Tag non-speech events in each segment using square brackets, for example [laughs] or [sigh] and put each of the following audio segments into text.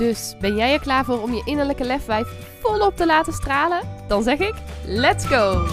Dus ben jij er klaar voor om je innerlijke lefwijf volop te laten stralen? Dan zeg ik: let's go!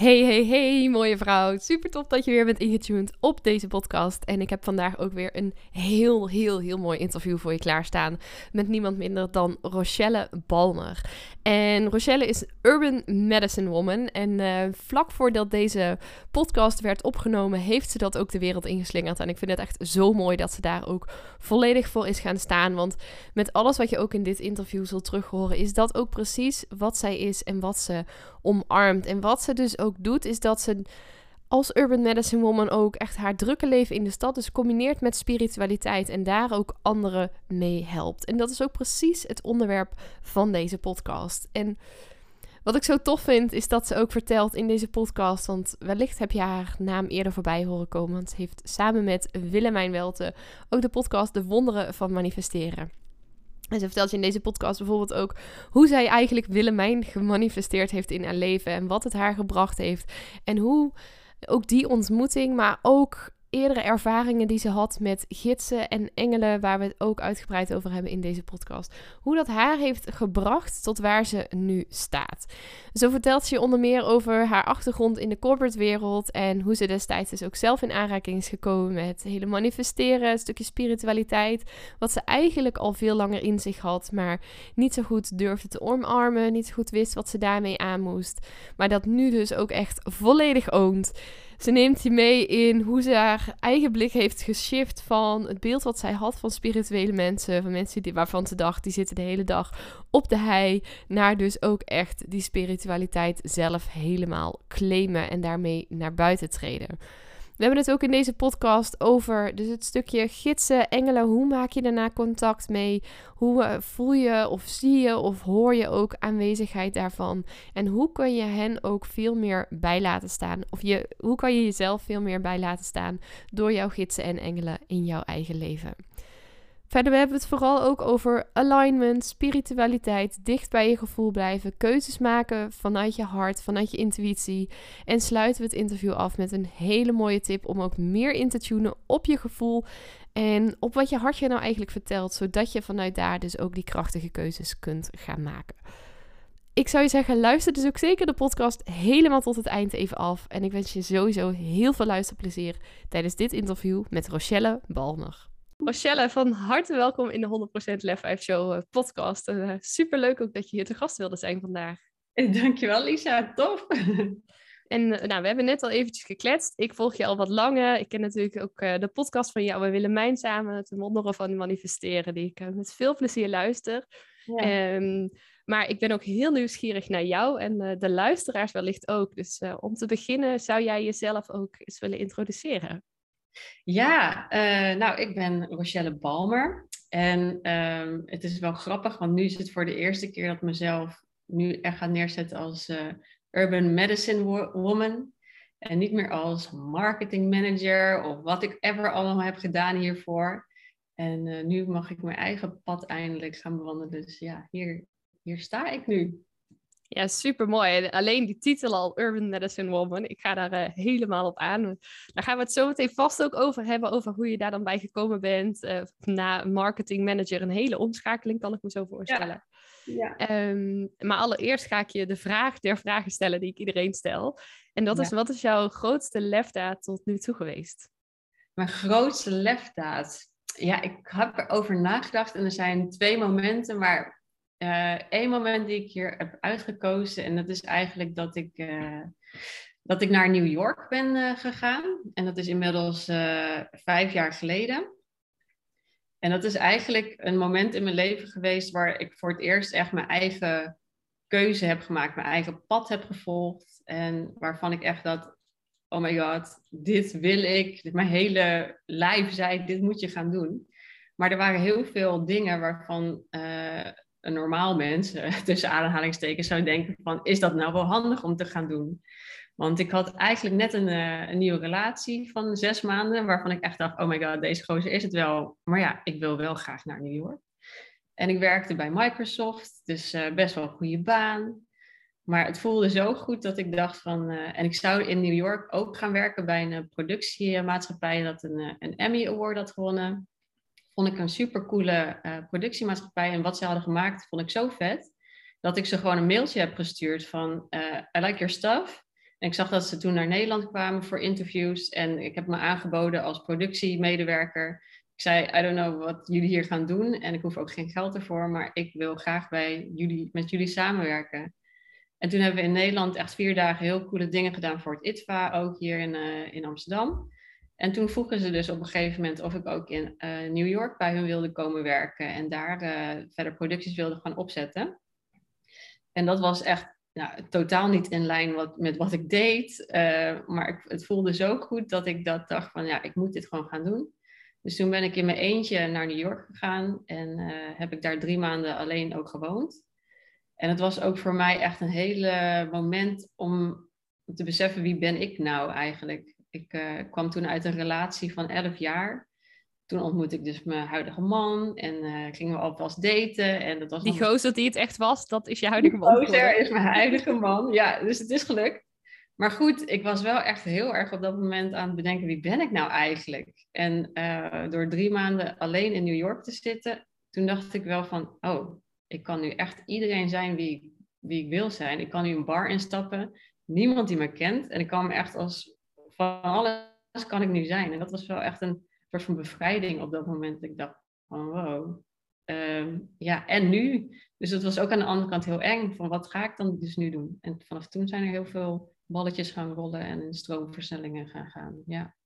Hey, hey, hey, mooie vrouw. Super tof dat je weer bent ingetuned op deze podcast. En ik heb vandaag ook weer een heel, heel, heel mooi interview voor je klaarstaan. Met niemand minder dan Rochelle Balmer. En Rochelle is Urban Medicine Woman. En uh, vlak voordat deze podcast werd opgenomen, heeft ze dat ook de wereld ingeslingerd. En ik vind het echt zo mooi dat ze daar ook volledig voor is gaan staan. Want met alles wat je ook in dit interview zult terughoren, is dat ook precies wat zij is en wat ze omarmt. En wat ze dus ook doet, is dat ze als urban medicine woman ook echt haar drukke leven in de stad dus combineert met spiritualiteit en daar ook anderen mee helpt. En dat is ook precies het onderwerp van deze podcast. En wat ik zo tof vind, is dat ze ook vertelt in deze podcast, want wellicht heb je haar naam eerder voorbij horen komen, want ze heeft samen met Willemijn Welte ook de podcast De Wonderen van Manifesteren. En ze vertelt je in deze podcast bijvoorbeeld ook hoe zij eigenlijk Willemijn gemanifesteerd heeft in haar leven en wat het haar gebracht heeft. En hoe ook die ontmoeting, maar ook eerdere ervaringen die ze had met gidsen en engelen, waar we het ook uitgebreid over hebben in deze podcast. Hoe dat haar heeft gebracht tot waar ze nu staat. Zo vertelt ze onder meer over haar achtergrond in de corporate wereld en hoe ze destijds dus ook zelf in aanraking is gekomen met hele manifesteren, een stukje spiritualiteit, wat ze eigenlijk al veel langer in zich had, maar niet zo goed durfde te omarmen, niet zo goed wist wat ze daarmee aan moest, maar dat nu dus ook echt volledig oont. Ze neemt je mee in hoe ze haar eigen blik heeft geshift van het beeld wat zij had van spirituele mensen. Van mensen die, waarvan ze dacht, die zitten de hele dag op de hei. Naar dus ook echt die spiritualiteit zelf helemaal claimen en daarmee naar buiten treden. We hebben het ook in deze podcast over dus het stukje gidsen, engelen. Hoe maak je daarna contact mee? Hoe eh, voel je of zie je of hoor je ook aanwezigheid daarvan? En hoe kun je hen ook veel meer bij laten staan? Of je, hoe kan je jezelf veel meer bij laten staan door jouw gidsen en engelen in jouw eigen leven? Verder hebben we het vooral ook over alignment, spiritualiteit, dicht bij je gevoel blijven, keuzes maken vanuit je hart, vanuit je intuïtie. En sluiten we het interview af met een hele mooie tip om ook meer in te tunen op je gevoel en op wat je hartje nou eigenlijk vertelt, zodat je vanuit daar dus ook die krachtige keuzes kunt gaan maken. Ik zou je zeggen, luister dus ook zeker de podcast helemaal tot het eind even af. En ik wens je sowieso heel veel luisterplezier tijdens dit interview met Rochelle Balmer. Rochelle, van harte welkom in de 100% Lef 5 Show eh, podcast. Uh, Super leuk ook dat je hier te gast wilde zijn vandaag. Dankjewel Lisa, tof. [laughs] En nou, we hebben net al eventjes gekletst. Ik volg je al wat langer. Ik ken natuurlijk ook de podcast van jou en Willemijn samen, het wonderen van manifesteren, die ik met veel plezier luister. Ja. Um, maar ik ben ook heel nieuwsgierig naar jou en de luisteraars wellicht ook. Dus om te beginnen, zou jij jezelf ook eens willen introduceren? Ja, uh, nou, ik ben Rochelle Balmer. En um, het is wel grappig, want nu is het voor de eerste keer dat mezelf nu echt ga neerzetten als uh, Urban Medicine Woman. En niet meer als marketing manager of wat ik ever allemaal heb gedaan hiervoor. En uh, nu mag ik mijn eigen pad eindelijk gaan bewandelen. Dus ja, hier, hier sta ik nu. Ja, super mooi. Alleen die titel al, Urban Medicine Woman, ik ga daar uh, helemaal op aan. Daar gaan we het zo meteen vast ook over hebben, over hoe je daar dan bij gekomen bent. Uh, na marketing manager, een hele omschakeling kan ik me zo voorstellen. Ja. ja. Um, maar allereerst ga ik je de vraag der vragen stellen die ik iedereen stel. En dat ja. is, wat is jouw grootste lefdaad tot nu toe geweest? Mijn grootste lefdaad? Ja, ik heb erover nagedacht en er zijn twee momenten, maar Eén uh, moment die ik hier heb uitgekozen. En dat is eigenlijk dat ik, uh, dat ik naar New York ben uh, gegaan. En dat is inmiddels vijf jaar geleden. En dat is eigenlijk een moment in mijn leven geweest waar ik voor het eerst echt mijn eigen keuze heb gemaakt, mijn eigen pad heb gevolgd. En waarvan ik echt dat, oh my god, dit wil ik. Mijn hele lijf zei, dit moet je gaan doen. Maar er waren heel veel dingen waarvan een normaal mens, [laughs] tussen aanhalingstekens, zou denken van, is dat nou wel handig om te gaan doen? Want ik had eigenlijk net een, een, nieuwe relatie van zes maanden, waarvan ik echt dacht, oh my god, deze gozer is het wel. Maar ja, ik wil wel graag naar New York. En ik werkte bij Microsoft, dus best wel een goede baan. Maar het voelde zo goed dat ik dacht van. En ik zou in New York ook gaan werken bij een productiemaatschappij dat een, een Emmy Award had gewonnen. Vond ik een super coole uh, productiemaatschappij. En wat ze hadden gemaakt vond ik zo vet. Dat ik ze gewoon een mailtje heb gestuurd van I like your stuff. En ik zag dat ze toen naar Nederland kwamen voor interviews. En ik heb me aangeboden als productiemedewerker. Ik zei, I don't know wat jullie hier gaan doen. En ik hoef ook geen geld ervoor. Maar ik wil graag bij jullie, met jullie samenwerken. En toen hebben we in Nederland echt vier dagen heel coole dingen gedaan voor het ITVA, ook hier in, uh, in Amsterdam. En toen vroegen ze dus op een gegeven moment of ik ook in uh, New York bij hun wilde komen werken en daar uh, verder producties wilde gaan opzetten. En dat was echt nou, totaal niet in lijn wat, met wat ik deed, maar ik, het voelde zo goed dat ik dat dacht van ja, ik moet dit gewoon gaan doen. Dus toen ben ik in mijn eentje naar New York gegaan en heb ik daar drie maanden alleen ook gewoond. En het was ook voor mij echt een hele moment om te beseffen wie ben ik nou eigenlijk. Ik uh, kwam toen uit een relatie van 11 jaar. Toen ontmoette ik dus mijn huidige man en uh, gingen we alvast daten. En dat was die gozer die het echt was, dat is je huidige man. Die gozer is mijn huidige man, ja. Dus het is gelukt. Maar goed, ik was wel echt heel erg op dat moment aan het bedenken, wie ben ik nou eigenlijk? En uh, door drie maanden alleen in New York te zitten, toen dacht ik wel van, oh, ik kan nu echt iedereen zijn wie, wie ik wil zijn. Ik kan nu een bar instappen, niemand die me kent. En ik kan me echt als van alles kan ik nu zijn. En dat was wel echt een soort van bevrijding op dat moment. Ik dacht van wow. Ehm, ja, en nu. Dus dat was ook aan de andere kant heel eng. Van wat ga ik dan dus nu doen? En vanaf toen zijn er heel veel balletjes gaan rollen en in stroomversnellingen gaan gaan. Ja.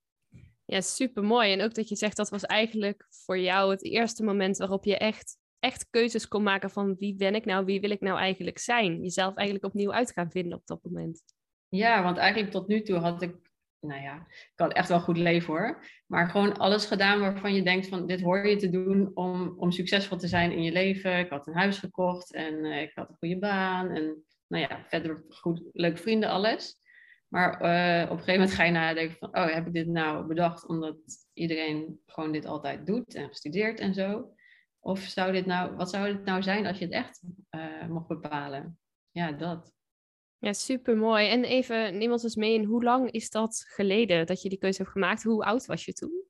Ja, super mooi. En ook dat je zegt dat was eigenlijk voor jou het eerste moment waarop je echt echt keuzes kon maken van wie ben ik nou, wie wil ik nou eigenlijk zijn. Jezelf eigenlijk opnieuw uit gaan vinden op dat moment. Ja, want eigenlijk tot nu toe had ik, nou ja, ik had echt wel goed leven hoor. Maar gewoon alles gedaan waarvan je denkt van dit hoor je te doen om, om succesvol te zijn in je leven. Ik had een huis gekocht en uh, ik had een goede baan en nou ja, verder goed, leuke vrienden, alles. Maar uh, op een gegeven moment ga je nadenken van, oh, heb ik dit nou bedacht omdat iedereen gewoon dit altijd doet en gestudeerd en zo? Of zou dit nou, wat zou het nou zijn als je het echt uh, mocht bepalen? Ja, dat. Ja, super mooi. En even, neem ons eens mee in hoe lang is dat geleden dat je die keuze hebt gemaakt? Hoe oud was je toen?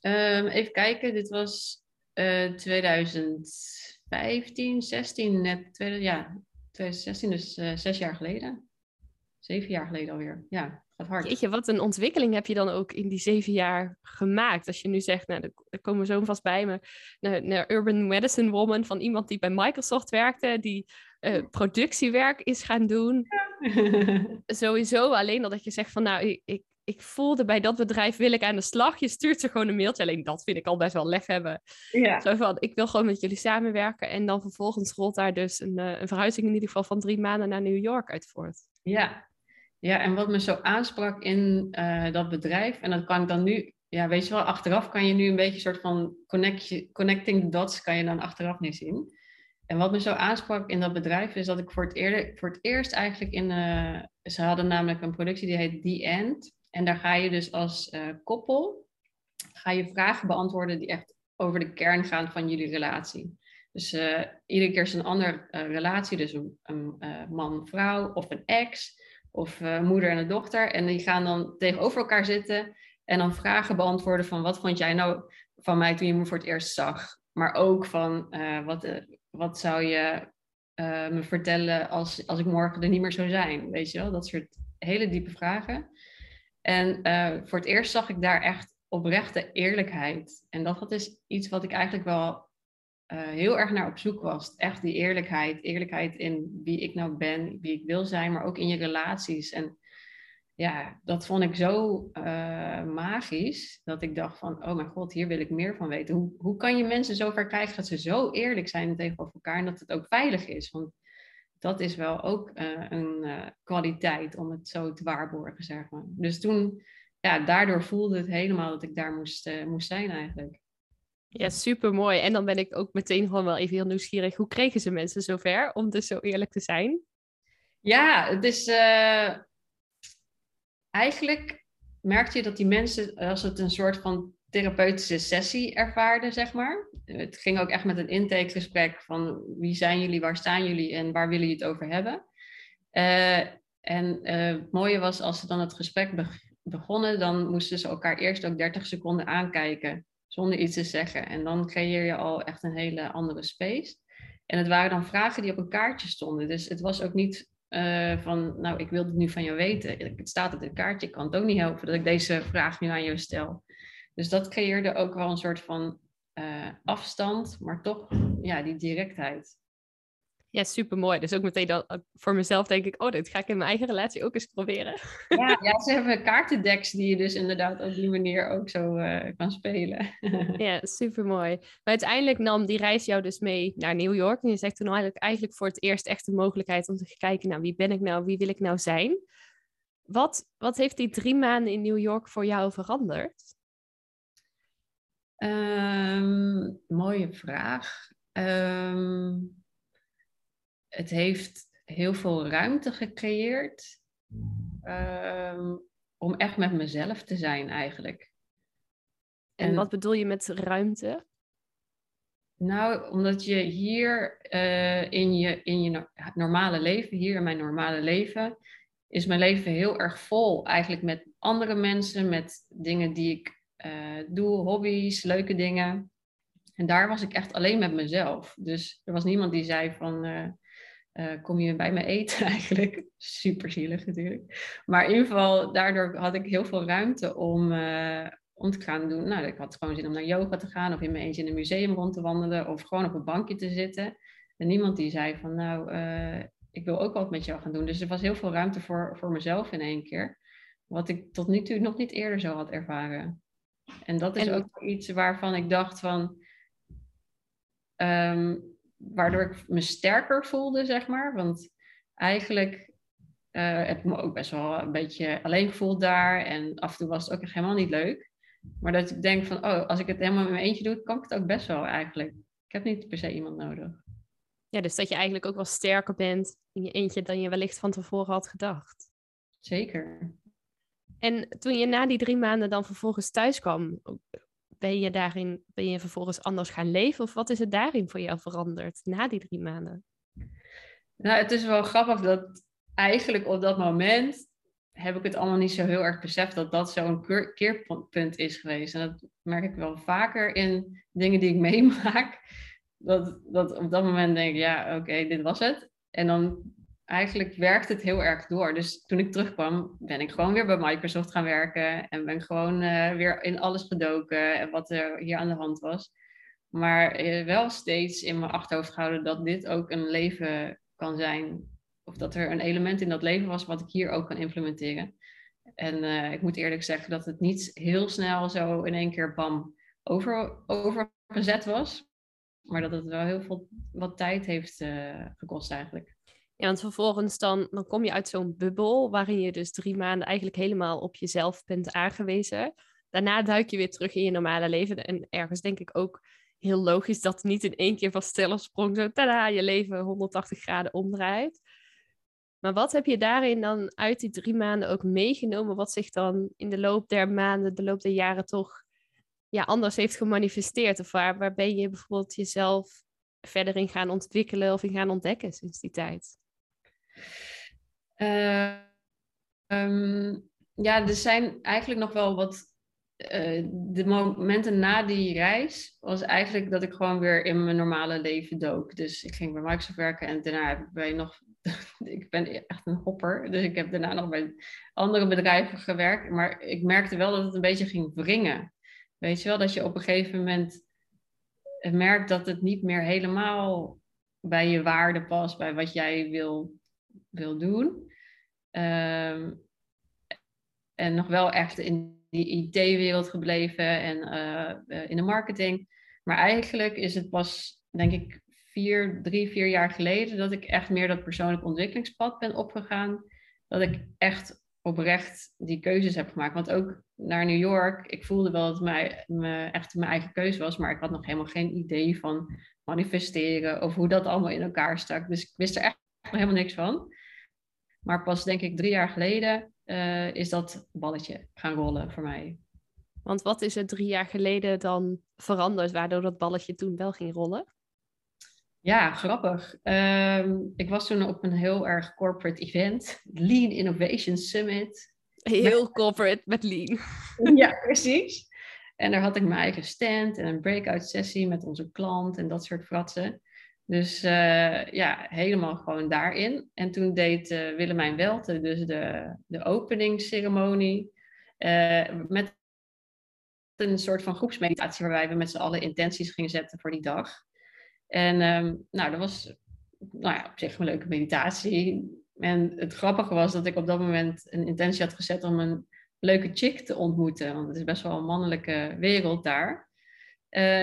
Um, even kijken, dit was uh, 2015, 16, net, ja, 2016, dus uh, zes jaar geleden. Zeven jaar geleden alweer, ja hard. Jeetje, wat een ontwikkeling heb je dan ook in die zeven jaar gemaakt. Als je nu zegt, nou, daar komen we zo vast bij me, naar, Urban Medicine Woman, van iemand die bij Microsoft werkte, die uh, productiewerk is gaan doen. [laughs] Sowieso alleen dat je zegt van, nou, ik, ik, voelde bij dat bedrijf wil ik aan de slag. Je stuurt ze gewoon een mailtje. Alleen dat vind ik al best wel lef hebben. Ja. Zo van, ik wil gewoon met jullie samenwerken. En dan vervolgens rolt daar dus een, uh, een verhuizing in ieder geval van drie maanden naar New York uit voort. Ja, ja, en wat me zo aansprak in uh, dat bedrijf, en dat kan ik dan nu, ja, weet je wel, achteraf kan je nu een beetje een soort van connecting the dots, kan je dan achteraf niet zien. En wat me zo aansprak in dat bedrijf is dat ik voor het, voor het eerst eigenlijk in, uh, ze hadden namelijk een productie die heet The End. En daar ga je dus als uh, koppel, ga je vragen beantwoorden die echt over de kern gaan van jullie relatie. Dus iedere keer is een andere relatie, dus een, een man-vrouw of een ex of uh, moeder en een dochter. En die gaan dan tegenover elkaar zitten en dan vragen beantwoorden van wat vond jij nou van mij toen je me voor het eerst zag. Maar ook van uh, wat, uh, wat zou je me vertellen als, als ik morgen er niet meer zou zijn. Weet je wel, dat soort hele diepe vragen. En voor het eerst zag ik daar echt oprechte eerlijkheid. En dat, dat is iets wat ik eigenlijk wel uh, heel erg naar op zoek was. Echt die eerlijkheid. Eerlijkheid in wie ik nou ben, wie ik wil zijn, maar ook in je relaties. En ja, dat vond ik zo uh, magisch dat ik dacht van, oh mijn god, hier wil ik meer van weten. Hoe, kan je mensen zover krijgen dat ze zo eerlijk zijn tegenover elkaar en dat het ook veilig is? Want dat is wel ook uh, een kwaliteit om het zo te waarborgen, zeg maar. Dus toen, ja, daardoor voelde het helemaal dat ik daar moest, moest zijn eigenlijk. Ja, super mooi. En dan ben ik ook meteen gewoon wel even heel nieuwsgierig. Hoe kregen ze mensen zover om dus zo eerlijk te zijn? Ja, het is uh, eigenlijk merkte je dat die mensen, als het een soort van therapeutische sessie ervaarden, zeg maar. Het ging ook echt met een intakegesprek van wie zijn jullie, waar staan jullie en waar willen jullie het over hebben. Uh, en uh, het mooie was als ze dan het gesprek begonnen, dan moesten ze elkaar eerst ook 30 seconden aankijken zonder iets te zeggen. En dan creëer je al echt een hele andere space. En het waren dan vragen die op een kaartje stonden. Dus het was ook niet uh, van, nou, ik wil het nu van jou weten. Het staat op het kaartje, ik kan het ook niet helpen dat ik deze vraag nu aan jou stel. Dus dat creëerde ook wel een soort van uh, afstand, maar toch ja, die directheid. Ja, super mooi. Dus ook meteen dat, voor mezelf denk ik, oh, dit ga ik in mijn eigen relatie ook eens proberen. Ja, ja ze hebben kaartendeks die je dus inderdaad op die manier ook zo uh, kan spelen. [laughs] ja, super mooi. Maar uiteindelijk nam die reis jou dus mee naar New York. En je zegt toen eigenlijk, eigenlijk voor het eerst echt de mogelijkheid om te kijken, nou, wie ben ik nou, wie wil ik nou zijn? Wat, wat heeft die drie maanden in New York voor jou veranderd? Um, mooie vraag. Um, het heeft heel veel ruimte gecreëerd um, om echt met mezelf te zijn eigenlijk. En, wat bedoel je met ruimte? Nou, omdat je hier uh, in, je, in je normale leven, hier in mijn normale leven, is mijn leven heel erg vol eigenlijk met andere mensen, met dingen die ik uh, doe, hobby's, leuke dingen. En daar was ik echt alleen met mezelf. Dus er was niemand die zei van, uh, uh, kom je bij me eten [laughs] eigenlijk. Super zielig natuurlijk. Maar in ieder geval, daardoor had ik heel veel ruimte om, uh, om te gaan doen. Nou, ik had gewoon zin om naar yoga te gaan of in mijn eentje in een museum rond te wandelen of gewoon op een bankje te zitten. En niemand die zei van, nou, uh, ik wil ook wat met jou gaan doen. Dus er was heel veel ruimte voor, voor mezelf in één keer. Wat ik tot nu toe nog niet eerder zo had ervaren. En dat is ook iets waarvan ik dacht van... Um, waardoor ik me sterker voelde, zeg maar. Want eigenlijk uh, heb ik me ook best wel een beetje alleen gevoeld daar. En af en toe was het ook echt helemaal niet leuk. Maar dat ik denk van, oh, als ik het helemaal in mijn eentje doe, kan ik het ook best wel eigenlijk. Ik heb niet per se iemand nodig. Ja, dus dat je eigenlijk ook wel sterker bent in je eentje dan je wellicht van tevoren had gedacht. Zeker. En toen je na die drie maanden dan vervolgens thuis kwam, ben je daarin, ben je vervolgens anders gaan leven? Of wat is het daarin voor jou veranderd na die drie maanden? Nou, het is wel grappig dat eigenlijk op dat moment heb ik het allemaal niet zo heel erg beseft dat dat zo'n keerpunt is geweest. En dat merk ik wel vaker in dingen die ik [laughs] meemaak. Dat, dat op dat moment denk ik, ja, oké, dit was het. En dan eigenlijk werkt het heel erg door. Dus toen ik terugkwam, ben ik gewoon weer bij Microsoft gaan werken. En ben gewoon uh, weer in alles gedoken en wat er hier aan de hand was. Maar uh, wel steeds in mijn achterhoofd gehouden dat dit ook een leven kan zijn. Of dat er een element in dat leven was wat ik hier ook kan implementeren. En uh, ik moet eerlijk zeggen dat het niet heel snel zo in één keer bam over, overgezet was. Maar dat het wel heel veel wat tijd heeft gekost eigenlijk. Ja, want vervolgens dan, dan kom je uit zo'n bubbel waarin je dus drie maanden eigenlijk helemaal op jezelf bent aangewezen. Daarna duik je weer terug in je normale leven. En ergens denk ik ook heel logisch dat niet in één keer van stille sprong zo tada, je leven 180 graden omdraait. Maar wat heb je daarin dan uit die drie maanden ook meegenomen, wat zich dan in de loop der maanden, de loop der jaren toch ja, anders heeft gemanifesteerd? Of waar, waar ben je bijvoorbeeld jezelf verder in gaan ontwikkelen of in gaan ontdekken sinds die tijd? Uh, ja, er zijn eigenlijk nog wel wat. Uh, de momenten na die reis was eigenlijk dat ik gewoon weer in mijn normale leven dook. Dus ik ging bij Microsoft werken en daarna heb ik bij nog. [laughs] ik ben echt een hopper, dus ik heb daarna nog bij andere bedrijven gewerkt. Maar ik merkte wel dat het een beetje ging wringen. Weet je wel, dat je op een gegeven moment merkt dat het niet meer helemaal bij je waarde past, bij wat jij wil wil doen. Ehm, en nog wel echt in die IT-wereld gebleven en eh, eh, in de marketing. Maar eigenlijk is het pas, denk ik, vier, drie, vier jaar geleden dat ik echt meer dat persoonlijk ontwikkelingspad ben opgegaan. Dat ik echt oprecht die keuzes heb gemaakt. Want ook naar New York, ik voelde wel dat het mij, echt mijn eigen keuze was, maar ik had nog helemaal geen idee van manifesteren of hoe dat allemaal in elkaar stak. Dus ik wist er echt helemaal niks van. Maar pas denk ik drie jaar geleden uh, is dat balletje gaan rollen voor mij. Want wat is er drie jaar geleden dan veranderd, waardoor dat balletje toen wel ging rollen? Ja, grappig. Um, ik was toen op een heel erg corporate event, Lean Innovation Summit. Heel met... corporate met Lean. [laughs] Ja, precies. En daar had ik mijn eigen stand en een breakout sessie met onze klant en dat soort fratsen. Dus uh, ja, helemaal gewoon daarin. En toen deed uh, Willemijn Welte dus de, de openingsceremonie uh, met een soort van groepsmeditatie waarbij we met z'n allen intenties gingen zetten voor die dag. En um, nou, dat was nou ja, op zich een leuke meditatie. En het grappige was dat ik op dat moment een intentie had gezet om een leuke chick te ontmoeten. Want het is best wel een mannelijke wereld daar.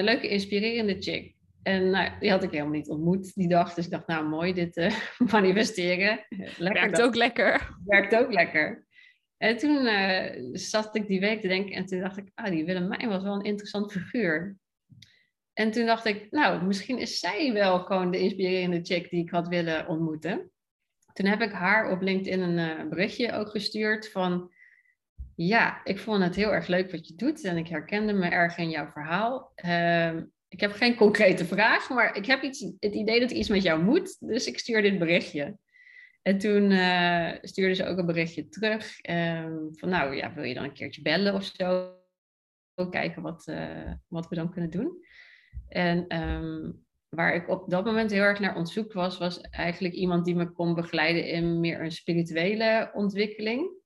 Leuke, inspirerende chick. En nou, die had ik helemaal niet ontmoet die dag. Dus ik dacht, nou mooi, dit uh, [laughs] manifesteren. Lekker Werkt ook lekker. Werkt ook lekker. En toen uh, zat ik die week te denken en toen dacht ik, ah, die Willemijn was wel een interessant figuur. En toen dacht ik, nou, misschien is zij wel gewoon de inspirerende chick die ik had willen ontmoeten. Toen heb ik haar op LinkedIn een uh, berichtje ook gestuurd van, ja, ik vond het heel erg leuk wat je doet en ik herkende me erg in jouw verhaal. Uh, ik heb geen concrete vraag, maar ik heb iets, het idee dat iets met jou moet, dus ik stuur dit berichtje. En toen uh, stuurde ze ook een berichtje terug um, van, nou ja, wil je dan een keertje bellen of zo? Kijken wat, uh, wat we dan kunnen doen. En um, waar ik op dat moment heel erg naar ontzoek was, was eigenlijk iemand die me kon begeleiden in meer een spirituele ontwikkeling.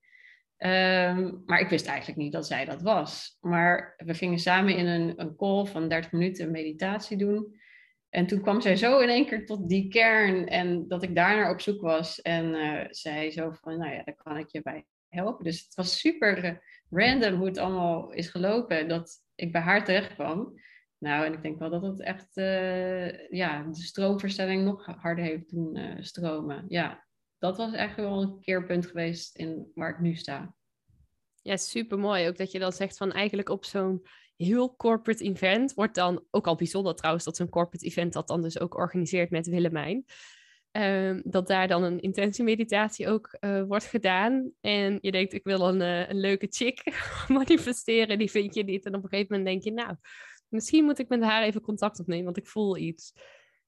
Um, maar ik wist eigenlijk niet dat zij dat was. Maar we gingen samen in een, een call van 30 minuten meditatie doen. En toen kwam zij zo in één keer tot die kern en dat ik daarnaar op zoek was. En uh, zei zo van, nou ja, daar kan ik je bij helpen. Dus het was super random hoe het allemaal is gelopen, dat ik bij haar terecht kwam. Nou, en ik denk wel dat het echt uh, ja, de stroomverstelling nog harder heeft doen stromen. Ja, dat was echt wel een keerpunt geweest in waar ik nu sta. Ja, super mooi. Ook dat je dan zegt van eigenlijk op zo'n heel corporate event wordt dan ook al bijzonder trouwens dat zo'n corporate event dat dan dus ook organiseert met Willemijn. Um, dat daar dan een intentiemeditatie ook uh, wordt gedaan. En je denkt, ik wil een, uh, een leuke chick [laughs] manifesteren, die vind je niet. En op een gegeven moment denk je, nou, misschien moet ik met haar even contact opnemen, want ik voel iets.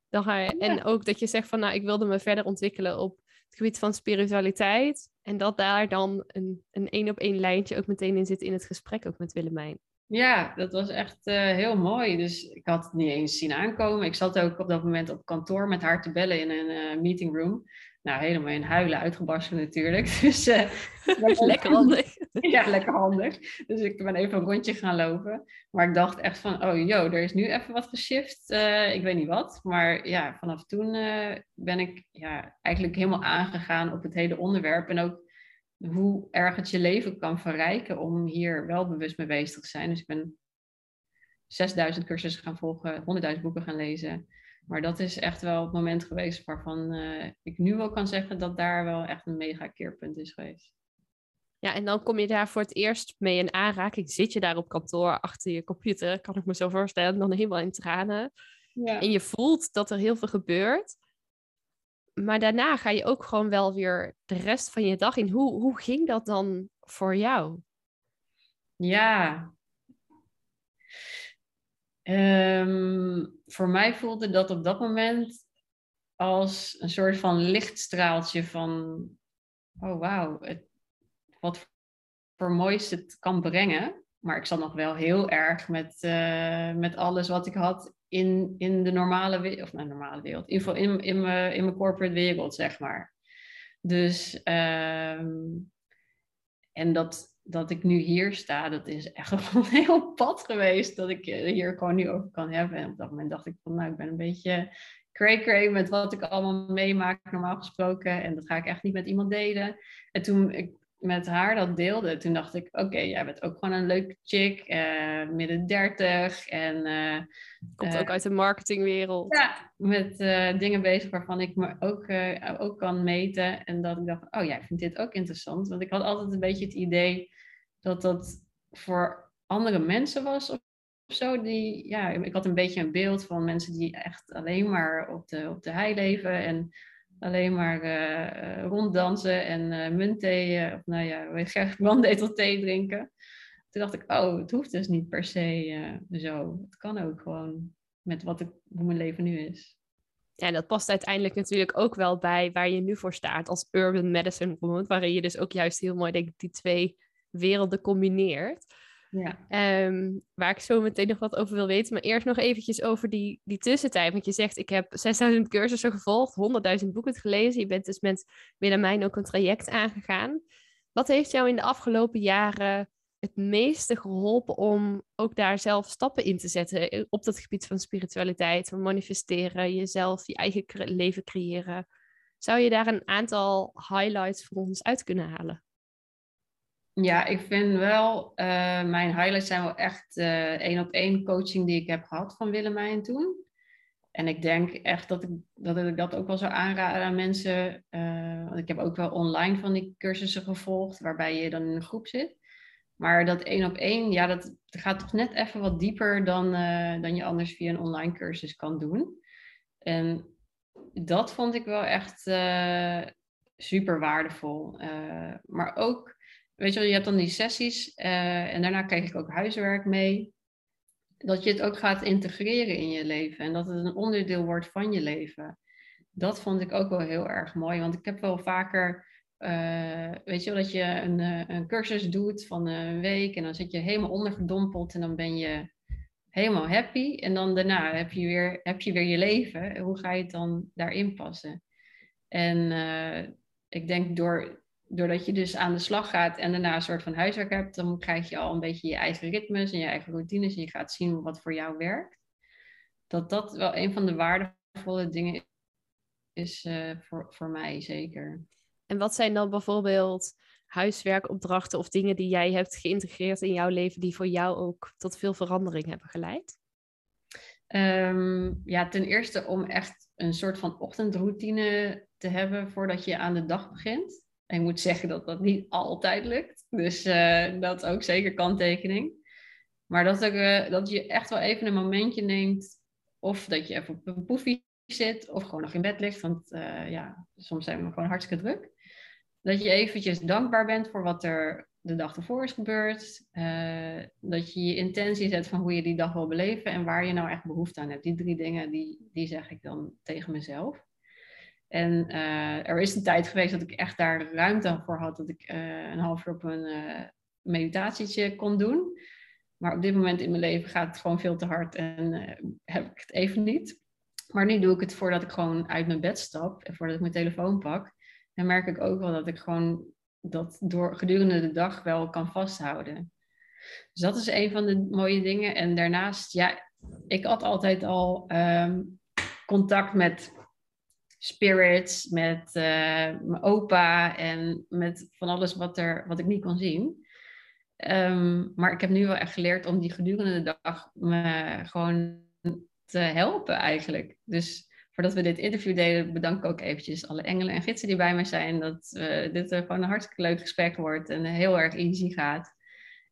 Dan ga je, En ook dat je zegt van, nou, ik wilde me verder ontwikkelen op het gebied van spiritualiteit. En dat daar dan een een één op één lijntje ook meteen in zit in het gesprek ook met Willemijn. Ja, dat was echt uh, heel mooi. Dus ik had het niet eens zien aankomen. Ik zat ook op dat moment op kantoor met haar te bellen in een uh, meeting room. Nou, helemaal in huilen uitgebarsten natuurlijk. [laughs] Dus, uh, [laughs] lekker handig. [laughs] ja, lekker handig. Dus ik ben even een rondje gaan lopen. Maar ik dacht echt van, oh joh, er is nu even wat geshift. ik weet niet wat. Maar ja, vanaf toen ben ik ja, eigenlijk helemaal aangegaan op het hele onderwerp. En ook hoe erg het je leven kan verrijken om hier wel bewust mee bezig te zijn. Dus ik ben 6000 cursussen gaan volgen, 100.000 boeken gaan lezen. Maar dat is echt wel het moment geweest waarvan uh, ik nu wel kan zeggen dat daar wel echt een mega keerpunt is geweest. Ja, en dan kom je daar voor het eerst mee in aanraking. Zit je daar op kantoor achter je computer, kan ik me zo voorstellen, dan helemaal in tranen. Ja. En je voelt dat er heel veel gebeurt maar daarna ga je ook gewoon wel weer de rest van je dag in. Hoe, hoe ging dat dan voor jou? Ja. Um, voor mij voelde dat op dat moment als een soort van lichtstraaltje van, oh wauw, wat voor moois het kan brengen. Maar ik zat nog wel heel erg met, uh, met alles wat ik had in, in de normale wereld, of nou, normale wereld, in, in, in, mijn, in mijn corporate wereld, zeg maar. Dus, um, en dat, dat ik nu hier sta, dat is echt [laughs] een heel pad geweest dat ik hier gewoon nu over kan hebben. En op dat moment dacht ik van, nou, ik ben een beetje cray cray met wat ik allemaal meemaak normaal gesproken. En dat ga ik echt niet met iemand delen. En toen ik met haar dat deelde, toen dacht ik, oké, jij bent ook gewoon een leuke chick, uh, midden dertig en... Uh, Komt ook uit de marketingwereld. Ja, met dingen bezig waarvan ik me ook, ook kan meten. En dat ik dacht, oh ja, ik vind dit ook interessant. Want ik had altijd een beetje het idee dat dat voor andere mensen was of zo. Die, ja, ik had een beetje een beeld van mensen die echt alleen maar op de, op de hei leven en alleen maar uh, ronddansen en uh, muntthee, of nou ja, graag brandnetelthee drinken. Toen dacht ik, oh, het hoeft dus niet per se zo. Het kan ook gewoon met wat ik, hoe mijn leven nu is. Ja, dat past uiteindelijk natuurlijk ook wel bij waar je nu voor staat als urban medicine promote, waarin je dus ook juist heel mooi denk ik, die twee werelden combineert. Ja. Ehm, waar ik zo meteen nog wat over wil weten. Maar eerst nog eventjes over die, die tussentijd. Want je zegt, ik heb 6000 cursussen gevolgd, 100.000 boeken gelezen. Je bent dus met Willemijn ook een traject aangegaan. Wat heeft jou in de afgelopen jaren het meeste geholpen om ook daar zelf stappen in te zetten eh, op dat gebied van spiritualiteit, van manifesteren, jezelf, je eigen leven creëren? Zou je daar een aantal highlights voor ons uit kunnen halen? Ja, ik vind wel, uh, mijn highlights zijn wel echt uh, één op één coaching die ik heb gehad van Willemijn toen. En ik denk echt dat ik dat, ik dat ook wel zou aanraden aan mensen. Uh, want ik heb ook wel online van die cursussen gevolgd, waarbij je dan in een groep zit. Maar dat één op één, ja, dat, dat gaat toch net even wat dieper dan, dan je anders via een online cursus kan doen. En dat vond ik wel echt super waardevol. maar ook weet je wel, je hebt dan die sessies uh, en daarna krijg ik ook huiswerk mee. Dat je het ook gaat integreren in je leven en dat het een onderdeel wordt van je leven. Dat vond ik ook wel heel erg mooi, want ik heb wel vaker, uh, weet je wel, dat je een, uh, een cursus doet van een week en dan zit je helemaal ondergedompeld en dan ben je helemaal happy. En dan daarna heb je weer, heb je weer je leven. Hoe ga je het dan daarin passen? En ik denk door doordat je dus aan de slag gaat en daarna een soort van huiswerk hebt, dan krijg je al een beetje je eigen ritmes en je eigen routines en je gaat zien wat voor jou werkt. Dat dat wel een van de waardevolle dingen is uh, voor, voor mij zeker. En wat zijn dan bijvoorbeeld huiswerkopdrachten of dingen die jij hebt geïntegreerd in jouw leven die voor jou ook tot veel verandering hebben geleid? Um, ja, ten eerste om echt een soort van ochtendroutine te hebben voordat je aan de dag begint. Ik moet zeggen dat dat niet altijd lukt. Dus uh, dat ook zeker kanttekening. Maar dat, uh, dat je echt wel even een momentje neemt. Of dat je even op een poefie zit. Of gewoon nog in bed ligt. Want uh, ja, soms zijn we gewoon hartstikke druk. Dat je eventjes dankbaar bent voor wat er de dag ervoor is gebeurd. dat je je intentie zet van hoe je die dag wil beleven. En waar je nou echt behoefte aan hebt. Die drie dingen, die, die zeg ik dan tegen mezelf. En uh, er is een tijd geweest dat ik echt daar ruimte voor had, dat ik uh, een half uur op een uh, meditatietje kon doen. Maar op dit moment in mijn leven gaat het gewoon veel te hard en heb ik het even niet. Maar nu doe ik het voordat ik gewoon uit mijn bed stap en voordat ik mijn telefoon pak. En merk ik ook wel dat ik gewoon dat door gedurende de dag wel kan vasthouden. Dus dat is een van de mooie dingen. En daarnaast, ja, ik had altijd al um, contact met spirits, met uh, mijn opa en met van alles wat, er, wat ik niet kon zien. Um, maar ik heb nu wel echt geleerd om die gedurende de dag me gewoon te helpen eigenlijk. Dus voordat we dit interview deden, bedank ik ook eventjes alle engelen en gidsen die bij mij zijn. Dat uh, dit er gewoon een hartstikke leuk gesprek wordt en heel erg easy gaat.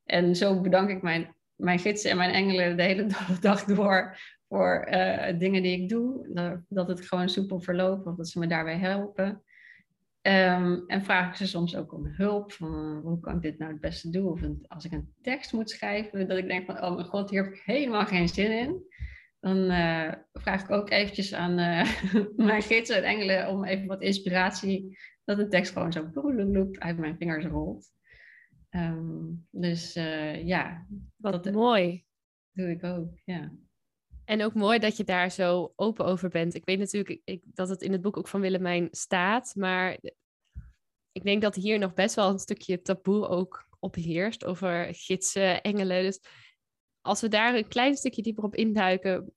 En zo bedank ik mijn, mijn gidsen en mijn engelen de hele [laughs] dag door voor uh, dingen die ik doe. Dat het gewoon soepel verloopt, of dat ze me daarbij helpen. Um, en vraag ik ze soms ook om hulp. Van, hoe kan ik dit nou het beste doen? Of als ik een tekst moet schrijven, dat ik denk van, oh mijn god, hier heb ik helemaal geen zin in. Dan uh, vraag ik ook eventjes aan uh, [laughs] mijn gidsen en engelen om even wat inspiratie. Dat de tekst gewoon zo bloep, uit mijn vingers rolt. Um, dus ja. Wat dat mooi. Doe ik ook, ja. En ook mooi dat je daar zo open over bent. Ik weet natuurlijk ik, dat het in het boek ook van Willemijn staat, maar ik denk dat hier nog best wel een stukje taboe ook op heerst over gidsen, engelen. Dus als we daar een klein stukje dieper op induiken.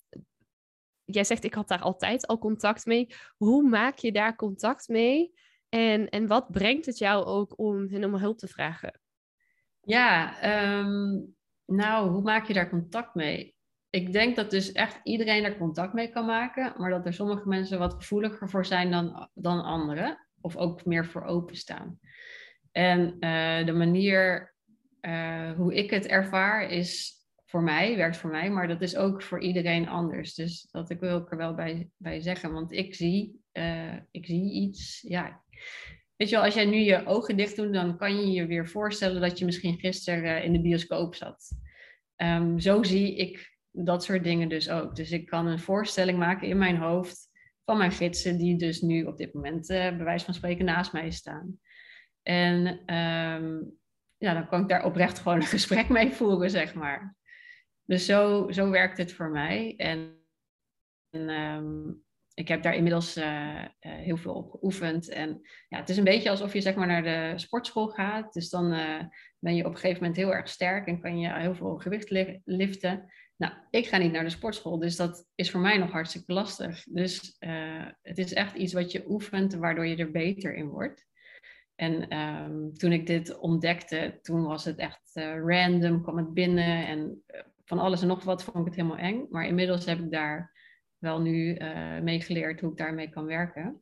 Jij zegt, ik had daar altijd al contact mee. Hoe maak je daar contact mee En, en wat brengt het jou ook om hun om hulp te vragen? Ja, ehm, nou, hoe maak je daar contact mee? Ik denk dat dus echt iedereen er contact mee kan maken, maar dat er sommige mensen wat gevoeliger voor zijn dan, dan anderen, of ook meer voor openstaan. En uh, de manier uh, hoe ik het ervaar is voor mij, werkt voor mij, maar dat is ook voor iedereen anders. Dus dat ik wil ik er wel bij, bij zeggen, want ik zie, uh, ik zie iets, ja. Weet je wel, als jij nu je ogen dicht doet, dan kan je je weer voorstellen dat je misschien gisteren in de bioscoop zat. Um, zo zie ik dat soort dingen dus ook. Dus ik kan een voorstelling maken in mijn hoofd van mijn gidsen, die dus nu op dit moment, uh, bij wijze van spreken, naast mij staan. En um, ja, dan kan ik daar oprecht gewoon een [laughs] gesprek mee voeren, zeg maar. Dus zo, zo werkt het voor mij. En, en um, ik heb daar inmiddels uh, uh, heel veel op geoefend. En ja, het is een beetje alsof je zeg maar naar de sportschool gaat. Dus dan ben je op een gegeven moment heel erg sterk en kan je heel veel gewicht li liften. Nou, ik ga niet naar de sportschool, dus dat is voor mij nog hartstikke lastig. Dus het is echt iets wat je oefent, waardoor je er beter in wordt. En um, toen ik dit ontdekte, toen was het echt uh, random, kwam het binnen en uh, van alles en nog wat vond ik het helemaal eng. Maar inmiddels heb ik daar wel nu mee geleerd hoe ik daarmee kan werken.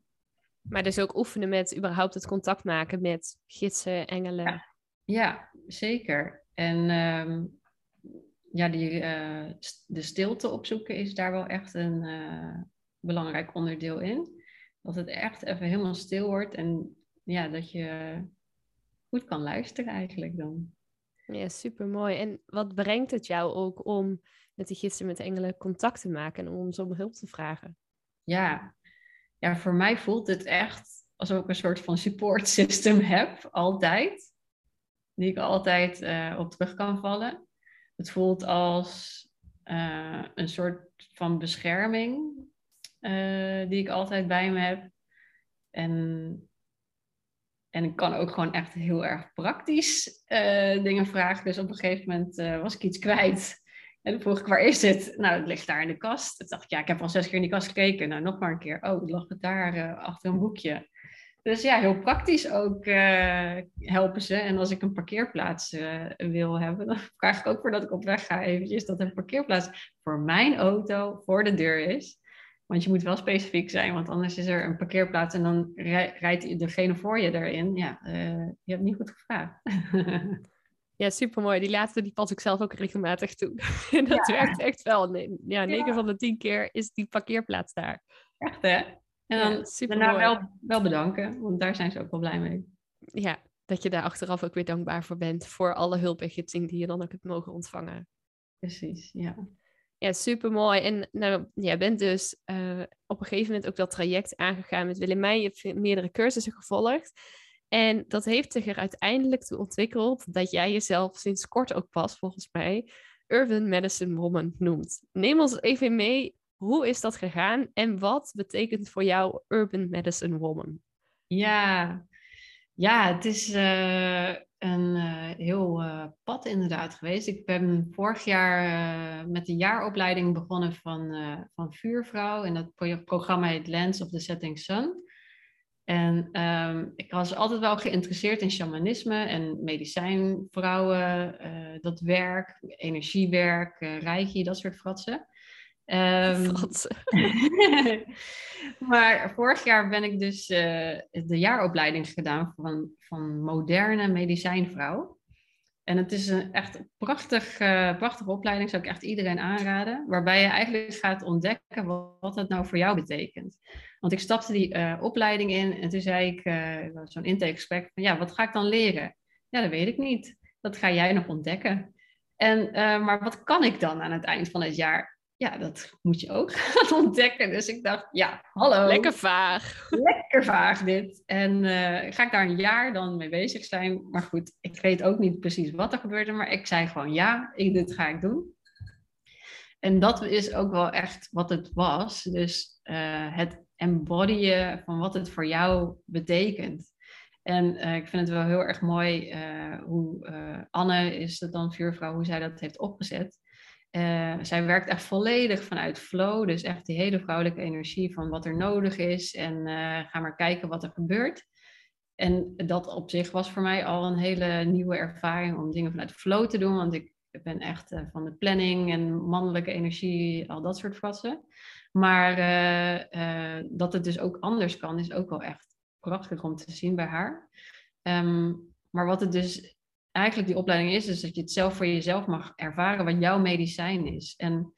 Maar dus ook oefenen met überhaupt het contact maken met gidsen, engelen. Ja, ja zeker. En um, ja, die, de stilte opzoeken is daar wel echt een belangrijk onderdeel in. Dat het echt even helemaal stil wordt en ja, dat je goed kan luisteren eigenlijk dan. Ja, super mooi. En wat brengt het jou ook om met de gidsen met engelen contact te maken en om ze om hulp te vragen? Ja. ja, voor mij voelt het echt alsof ik een soort van support [laughs] system heb, altijd. Die ik altijd uh, op terug kan vallen. Het voelt als uh, een soort van bescherming uh, die ik altijd bij me heb. En en ik kan ook gewoon echt heel erg praktisch uh, dingen vragen. Dus op een gegeven moment was ik iets kwijt. En dan vroeg ik, waar is het? Nou, het ligt daar in de kast. Toen dacht ik, ja, ik heb al zes keer in die kast gekeken. Nou, nog maar een keer. Oh, het lag het daar achter een boekje. Dus ja, heel praktisch ook helpen ze. En als ik een parkeerplaats wil hebben, dan [laughs] vraag ik ook voordat ik op weg ga eventjes dat een parkeerplaats voor mijn auto voor de deur is. Want je moet wel specifiek zijn, want anders is er een parkeerplaats en dan rijdt degene voor je erin. Ja, uh, je hebt niet goed gevraagd. [laughs] ja, supermooi. Die laatste die pas ik zelf ook regelmatig toe. en [laughs] dat ja. werkt echt wel. Nee, ja, 9 ja. van de 10 keer is die parkeerplaats daar. Echt hè? En dan ja, daarna wel, wel bedanken, want daar zijn ze ook wel blij mee. Ja, dat je daar achteraf ook weer dankbaar voor bent. Voor alle hulp en gidsing die je dan ook hebt mogen ontvangen. Precies, ja. Ja, super mooi. En nou, jij bent dus uh, op een gegeven moment ook dat traject aangegaan met Willemijn. Je hebt meerdere cursussen gevolgd. En dat heeft zich er uiteindelijk toe ontwikkeld dat jij jezelf sinds kort ook pas, volgens mij, Urban Medicine Woman noemt. Neem ons even mee, hoe is dat gegaan en wat betekent voor jou Urban Medicine Woman? Ja, ja het is uh, een uh, heel uh, pad inderdaad geweest. Ik ben vorig jaar met de jaaropleiding begonnen van, van Vuurvrouw. En dat pro programma heet Lens of the Setting Sun. En um, ik was altijd wel geïnteresseerd in shamanisme en medicijnvrouwen, dat werk, energiewerk, reiki, dat soort fratsen. [laughs] Um, [laughs] maar vorig jaar ben ik dus uh, de jaaropleiding gedaan van, van moderne medicijnvrouw. En het is een echt prachtig, uh, prachtige opleiding, zou ik echt iedereen aanraden. Waarbij je eigenlijk gaat ontdekken wat, wat dat nou voor jou betekent. Want ik stapte die uh, opleiding in en toen zei ik, zo'n intakegesprek, van ja, wat ga ik dan leren? Ja, dat weet ik niet. Dat ga jij nog ontdekken. En, maar wat kan ik dan aan het eind van het jaar? Ja, dat moet je ook [laughs] gaan ontdekken. Dus ik dacht, ja, hallo. Lekker vaag. Lekker vaag dit. En uh, ga ik daar een jaar dan mee bezig zijn? Maar goed, ik weet ook niet precies wat er gebeurde. Maar ik zei gewoon, ja, ik, dit ga ik doen. En dat is ook wel echt wat het was. Dus uh, het embodyen van wat het voor jou betekent. En uh, ik vind het wel heel erg mooi hoe Anne is het dan vuurvrouw, hoe zij dat heeft opgezet. Uh, zij werkt echt volledig vanuit flow, dus echt die hele vrouwelijke energie van wat er nodig is en uh, ga maar kijken wat er gebeurt. en dat op zich was voor mij al een hele nieuwe ervaring om dingen vanuit flow te doen. Want ik ben echt uh, van de planning en mannelijke energie, al dat soort vassen. Maar dat het dus ook anders kan, is ook wel echt prachtig om te zien bij haar. Um, maar wat het dus eigenlijk die opleiding is, is dat je het zelf voor jezelf mag ervaren wat jouw medicijn is. En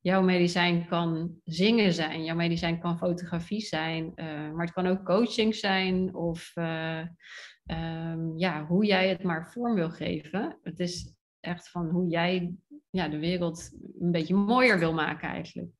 jouw medicijn kan zingen zijn, jouw medicijn kan fotografie zijn, uh, maar het kan ook coaching zijn of uh, um, ja, hoe jij het maar vorm wil geven. Het is echt van hoe jij ja, de wereld een beetje mooier wil maken eigenlijk.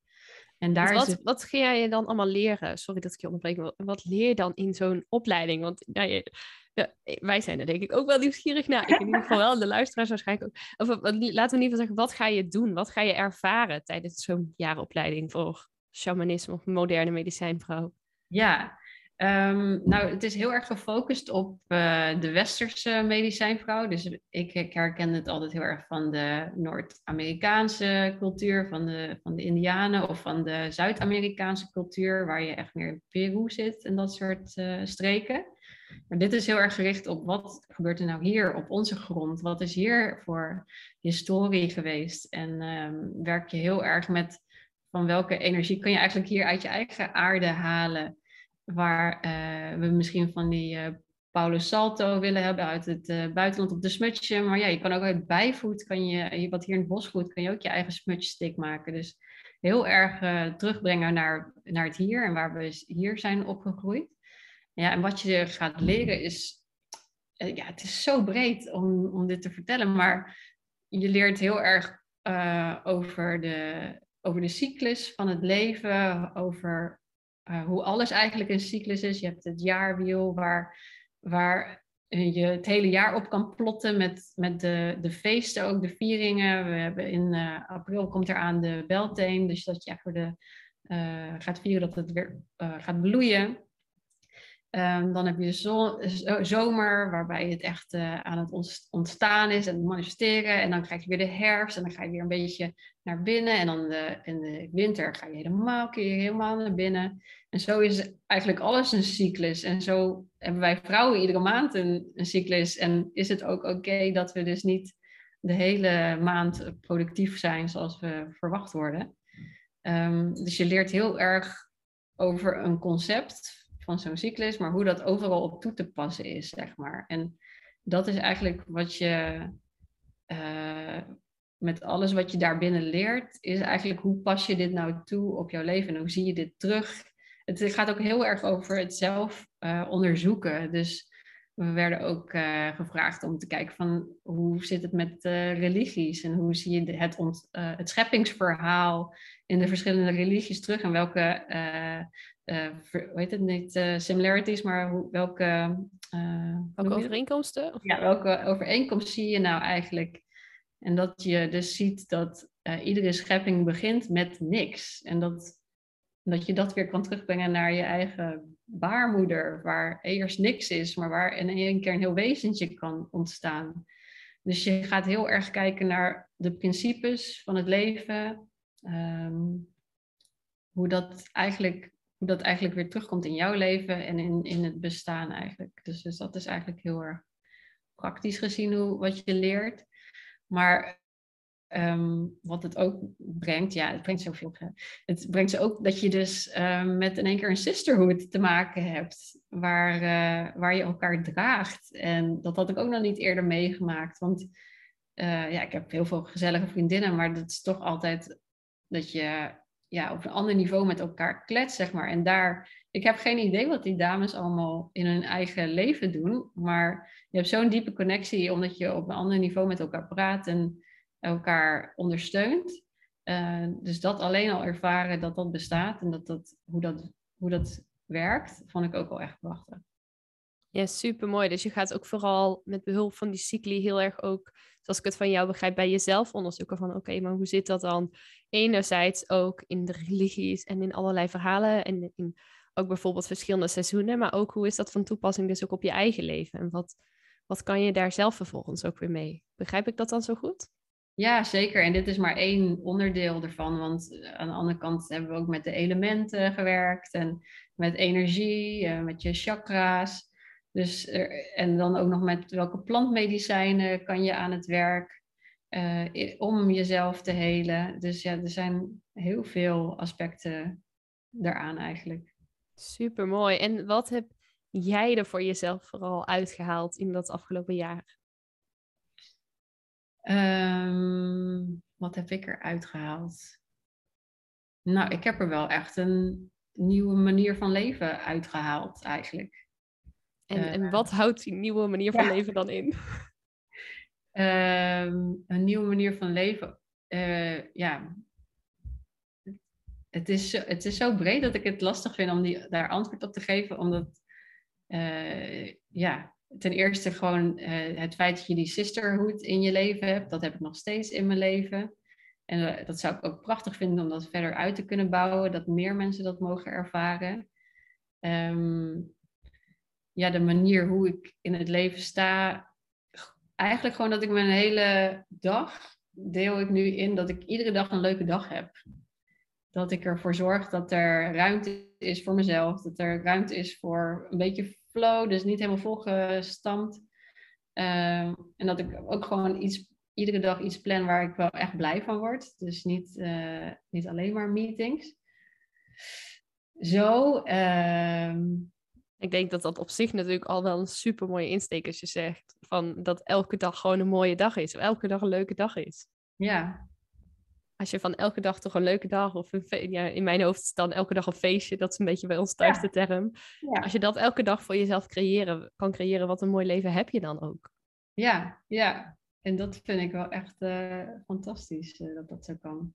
En daar wat, het... wat ga jij dan allemaal leren? Sorry dat ik je onderbreek. Wat leer je dan in zo'n opleiding? Want ja, je, ja, wij zijn er denk ik ook wel nieuwsgierig naar. Ik in ieder geval wel, de luisteraars waarschijnlijk ook. Of, laten we in ieder geval zeggen, wat ga je doen? Wat ga je ervaren tijdens zo'n jaaropleiding voor shamanisme of moderne medicijnvrouw? Ja, um, nou, het is heel erg gefocust op uh, de westerse medicijnvrouw. Dus ik, ik, herken het altijd heel erg van de Noord-Amerikaanse cultuur, van de, van de Indianen of van de Zuid-Amerikaanse cultuur, waar je echt meer in Peru zit en dat soort streken. Maar dit is heel erg gericht op wat gebeurt er nou hier op onze grond? Wat is hier voor historie geweest? En um, werk je heel erg met van welke energie kan je eigenlijk hier uit je eigen aarde halen? Waar uh, we misschien van die uh, Paulus Salto willen hebben uit het uh, buitenland op de smutje. Maar ja, je kan ook uit bijvoet, kan je, wat hier in het bos groeit, kan je ook je eigen smutje maken. Dus heel erg terugbrengen naar, naar het hier en waar we hier zijn opgegroeid. Ja, en wat je gaat leren is, eh, ja, het is zo breed om, om dit te vertellen, maar je leert heel erg uh, over, de, over de cyclus van het leven, over uh, hoe alles eigenlijk een cyclus is. Je hebt het jaarwiel waar, waar je het hele jaar op kan plotten met, met de, de feesten, ook de vieringen. We hebben in april komt er aan de Beltane, dus dat je voor de, gaat vieren dat het weer gaat bloeien. Um, dan heb je de zomer, waarbij het echt uh, aan het ontstaan is en manifesteren. En dan krijg je weer de herfst en dan ga je weer een beetje naar binnen. En dan de, in de winter ga je helemaal, kun helemaal naar binnen. En zo is eigenlijk alles een cyclus. En zo hebben wij vrouwen iedere maand een, een cyclus. En is het ook oké dat we dus niet de hele maand productief zijn zoals we verwacht worden. Um, dus je leert heel erg over een concept van zo'n cyclus, maar hoe dat overal op toe te passen is, zeg maar. En dat is eigenlijk wat je uh, met alles wat je daarbinnen leert, is eigenlijk hoe pas je dit nou toe op jouw leven en hoe zie je dit terug. Het gaat ook heel erg over het zelf uh, onderzoeken. Dus we werden ook uh, gevraagd om te kijken van hoe zit het met uh, religies en hoe zie je het, ont, uh, het scheppingsverhaal in de verschillende religies terug en welke uh, hoe heet het niet, similarities, maar hoe, welke... Welke overeenkomsten? Ja, welke overeenkomst zie je nou eigenlijk? En dat je dus ziet dat iedere schepping begint met niks. En dat, dat je dat weer kan terugbrengen naar je eigen baarmoeder, waar eerst niks is, maar waar in één keer een heel wezentje kan ontstaan. Dus je gaat heel erg kijken naar de principes van het leven, um, hoe dat eigenlijk hoe dat eigenlijk weer terugkomt in jouw leven en in, in het bestaan eigenlijk. Dus, dus dat is eigenlijk heel erg praktisch gezien hoe, wat je leert. Maar um, wat het ook brengt, ja, het brengt zoveel. Het brengt ze ook dat je dus um, met in één keer een sisterhood te maken hebt, waar, uh, waar je elkaar draagt. En dat had ik ook nog niet eerder meegemaakt. Want uh, ja, ik heb heel veel gezellige vriendinnen, maar dat is toch altijd dat je ja, op een ander niveau met elkaar kletst, zeg maar. En daar, ik heb geen idee wat die dames allemaal in hun eigen leven doen, maar je hebt zo'n diepe connectie omdat je op een ander niveau met elkaar praat en elkaar ondersteunt. Uh, dus dat alleen al ervaren dat dat bestaat en dat dat, hoe, dat, hoe dat werkt, vond ik ook wel echt prachtig. Ja, super mooi. Dus je gaat ook vooral met behulp van die cycli heel erg ook, zoals ik het van jou begrijp, bij jezelf onderzoeken van oké, maar hoe zit dat dan enerzijds ook in de religies en in allerlei verhalen en in ook bijvoorbeeld verschillende seizoenen, maar ook hoe is dat van toepassing dus ook op je eigen leven en wat, wat kan je daar zelf vervolgens ook weer mee? Begrijp ik dat dan zo goed? Ja, zeker. En dit is maar één onderdeel ervan. Want eh, aan de andere kant hebben we ook met de elementen gewerkt en met energie, eh, met je chakra's. Dus, en dan ook nog met welke plantmedicijnen kan je aan het werk uh, om jezelf te helen. Dus ja, er zijn heel veel aspecten daaraan eigenlijk. Super mooi. En wat heb jij er voor jezelf vooral uitgehaald in dat afgelopen jaar? Um, wat heb ik er uitgehaald? Nou, ik heb er wel echt een nieuwe manier van leven uitgehaald eigenlijk. En, en wat houdt die nieuwe manier van leven dan in? [laughs] Ehm, een nieuwe manier van leven. Uh, ja, het is, het is zo breed dat ik het lastig vind om die, daar antwoord op te geven. Omdat, uh, ja, ten eerste gewoon uh, het feit dat je die sisterhood in je leven hebt. Dat heb ik nog steeds in mijn leven. En dat zou ik ook prachtig vinden om dat verder uit te kunnen bouwen. Dat meer mensen dat mogen ervaren. Um, ja, de manier hoe ik in het leven sta. Eigenlijk gewoon dat ik mijn hele dag deel ik nu in dat ik iedere dag een leuke dag heb. Dat ik ervoor zorg dat er ruimte is voor mezelf. Dat er ruimte is voor een beetje flow, dus niet helemaal volgestampt. Uh, en dat ik ook gewoon iets, iedere dag iets plan waar ik wel echt blij van word. Dus niet, uh, niet alleen maar meetings. Zo. Uh, ik denk dat dat op zich natuurlijk al wel een super mooie insteek is. Je zegt van dat elke dag gewoon een mooie dag is. Of elke dag een leuke dag is. Ja. Als je van elke dag toch een leuke dag of een ja, in mijn hoofd is dan elke dag een feestje. Dat is een beetje bij ons thuis de term. Ja. Als je dat elke dag voor jezelf creëren, kan creëren, wat een mooi leven heb je dan ook. Ja, ja. En dat vind ik wel echt uh, fantastisch uh, dat dat zo kan.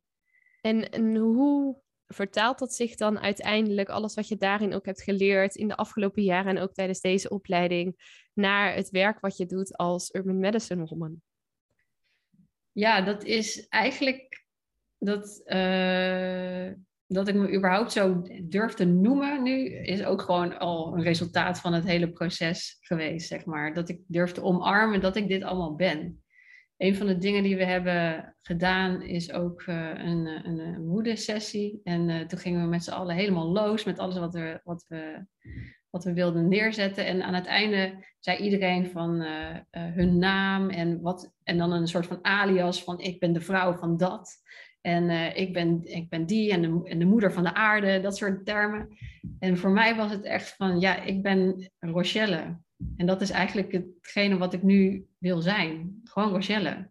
En, en hoe vertaalt dat zich dan uiteindelijk, alles wat je daarin ook hebt geleerd in de afgelopen jaren en ook tijdens deze opleiding, naar het werk wat je doet als Urban Medicine Woman? Ja, dat is eigenlijk dat, uh, dat ik me überhaupt zo durf te noemen nu, is ook gewoon al een resultaat van het hele proces geweest, zeg maar. Dat ik durf te omarmen dat ik dit allemaal ben een van de dingen die we hebben gedaan is ook een, eh, een, een moedersessie. En uh, toen gingen we met z'n allen helemaal los met alles wat we, wat, we, wat we wilden neerzetten. En aan het einde zei iedereen van hun naam en, wat, en dan een soort van alias van ik ben de vrouw van dat. En ik, ben, ik ben die en de, en de moeder van de aarde, dat soort termen. En voor mij was het echt van ja, ik ben Rochelle. En dat is eigenlijk hetgene wat ik nu wil zijn. Gewoon Rochelle.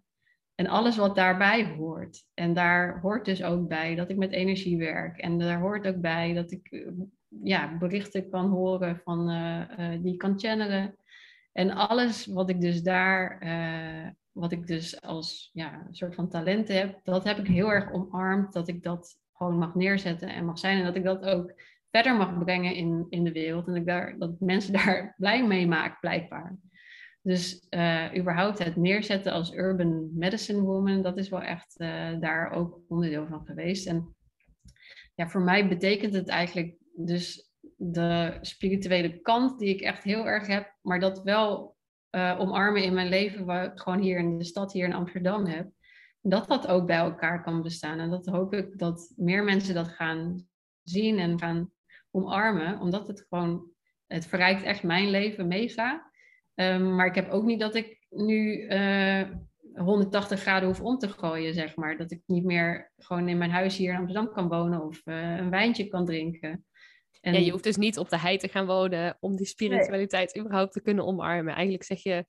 En alles wat daarbij hoort. En daar hoort dus ook bij dat ik met energie werk. En daar hoort ook bij dat ik eh, ja, berichten kan horen van, uh, die kan channelen. En alles wat ik dus daar, wat ik dus als ja, een soort van talent heb, dat heb ik heel erg omarmd. Dat ik dat gewoon mag neerzetten en mag zijn. En dat ik dat ook verder mag brengen in, in de wereld. En dat, ik daar, dat mensen [laughs] daar blij mee maak, blijkbaar. Dus uh, überhaupt het neerzetten als urban medicine woman, dat is wel echt uh, daar ook onderdeel van geweest. En ja, voor mij betekent het eigenlijk dus de spirituele kant die ik echt heel erg heb, maar dat wel uh, omarmen in mijn leven, waar ik gewoon hier in de stad, hier in Amsterdam heb. Dat dat ook bij elkaar kan bestaan. En dat hoop ik dat meer mensen dat gaan zien en gaan omarmen, omdat het gewoon, het verrijkt echt mijn leven mega. Um, maar ik heb ook niet dat ik nu uh, eh, 180 graden hoef om te gooien, zeg maar. Dat ik niet meer gewoon in mijn huis hier in Amsterdam kan wonen of uh, een wijntje kan drinken. En... Ja, je hoeft dus niet op de hei te gaan wonen om die spiritualiteit nee. überhaupt te kunnen omarmen. Eigenlijk zeg je,